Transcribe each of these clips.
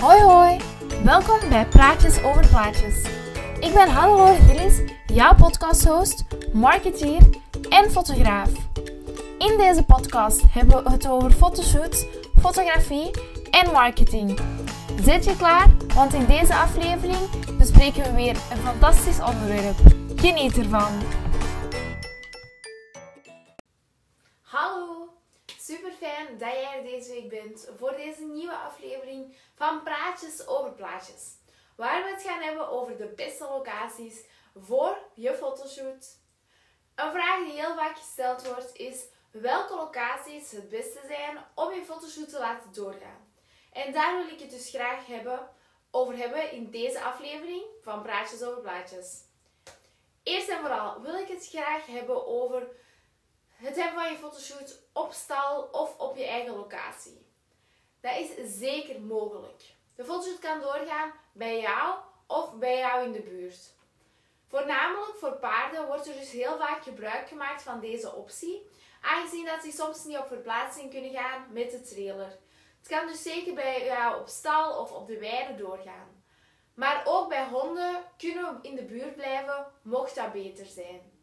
Hoi hoi, welkom bij Praatjes over Plaatjes. Ik ben Hannelore Gillis, jouw podcasthost, marketeer en fotograaf. In deze podcast hebben we het over fotoshoots, fotografie en marketing. Zit je klaar? Want in deze aflevering bespreken we weer een fantastisch onderwerp. Geniet ervan! Dat jij er deze week bent voor deze nieuwe aflevering van Praatjes over Plaatjes. Waar we het gaan hebben over de beste locaties voor je fotoshoot. Een vraag die heel vaak gesteld wordt is welke locaties het beste zijn om je fotoshoot te laten doorgaan. En daar wil ik het dus graag hebben, over hebben in deze aflevering van Praatjes over Plaatjes. Eerst en vooral wil ik het graag hebben over het hebben van je fotoshoot op stal of je eigen locatie. Dat is zeker mogelijk. De fotoshoot kan doorgaan bij jou of bij jou in de buurt. Voornamelijk voor paarden wordt er dus heel vaak gebruik gemaakt van deze optie, aangezien dat ze soms niet op verplaatsing kunnen gaan met de trailer. Het kan dus zeker bij jou op stal of op de weide doorgaan. Maar ook bij honden kunnen we in de buurt blijven, mocht dat beter zijn.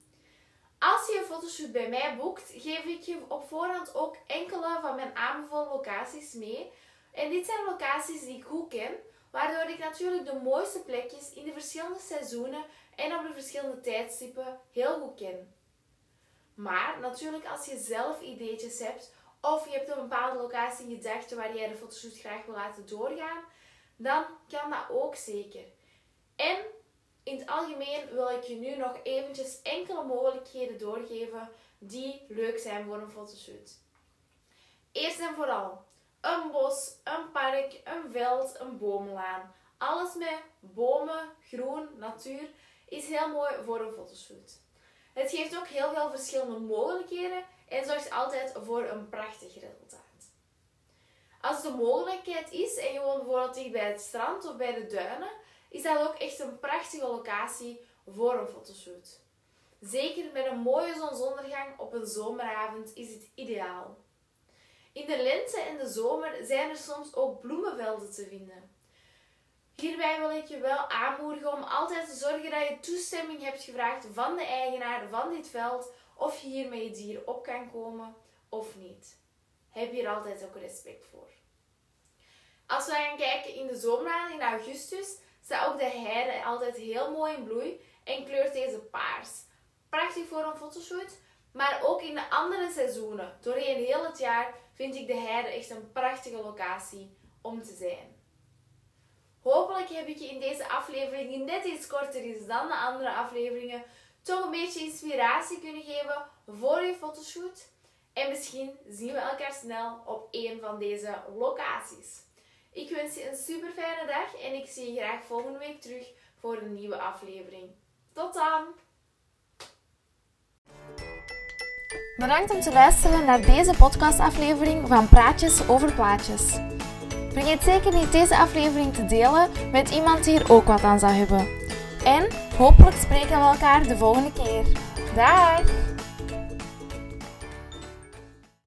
Als je een fotoshoot bij mij boekt, geef ik je op voorhand ook enkele van mijn aanbevolen locaties mee. En dit zijn locaties die ik goed ken, waardoor ik natuurlijk de mooiste plekjes in de verschillende seizoenen en op de verschillende tijdstippen heel goed ken. Maar natuurlijk als je zelf ideetjes hebt of je hebt een bepaalde locatie in gedachten waar jij de fotoshoot graag wil laten doorgaan, dan kan dat ook zeker. En in het algemeen wil ik je nu nog eventjes enkele mogelijkheden doorgeven die leuk zijn voor een fotoshoot. Eerst en vooral een bos, een park, een veld, een bomenlaan. Alles met bomen, groen, natuur is heel mooi voor een fotoshoot. Het geeft ook heel veel verschillende mogelijkheden en zorgt altijd voor een prachtig resultaat. Als de mogelijkheid is en je woont bijvoorbeeld dicht bij het strand of bij de duinen, is dat ook echt een prachtige locatie voor een fotoshoot. Zeker met een mooie zonsondergang op een zomeravond is het ideaal. In de lente en de zomer zijn er soms ook bloemenvelden te vinden. Hierbij wil ik je wel aanmoedigen om altijd te zorgen dat je toestemming hebt gevraagd van de eigenaar van dit veld of je hier met je dier op kan komen of niet. Heb hier altijd ook respect voor. Als we gaan kijken in de zomermaanden, in augustus, staat ook de heide altijd heel mooi in bloei en kleurt deze paars. Prachtig voor een fotoshoot, maar ook in de andere seizoenen, doorheen heel het jaar, vind ik de heide echt een prachtige locatie om te zijn. Hopelijk heb ik je in deze aflevering, die net iets korter is dan de andere afleveringen, toch een beetje inspiratie kunnen geven voor je fotoshoot. En misschien zien we elkaar snel op een van deze locaties. Ik wens je een super fijne dag en ik zie je graag volgende week terug voor een nieuwe aflevering. Tot dan! Bedankt om te luisteren naar deze podcastaflevering van Praatjes over Plaatjes. Vergeet zeker niet deze aflevering te delen met iemand die er ook wat aan zou hebben. En hopelijk spreken we elkaar de volgende keer. Dag!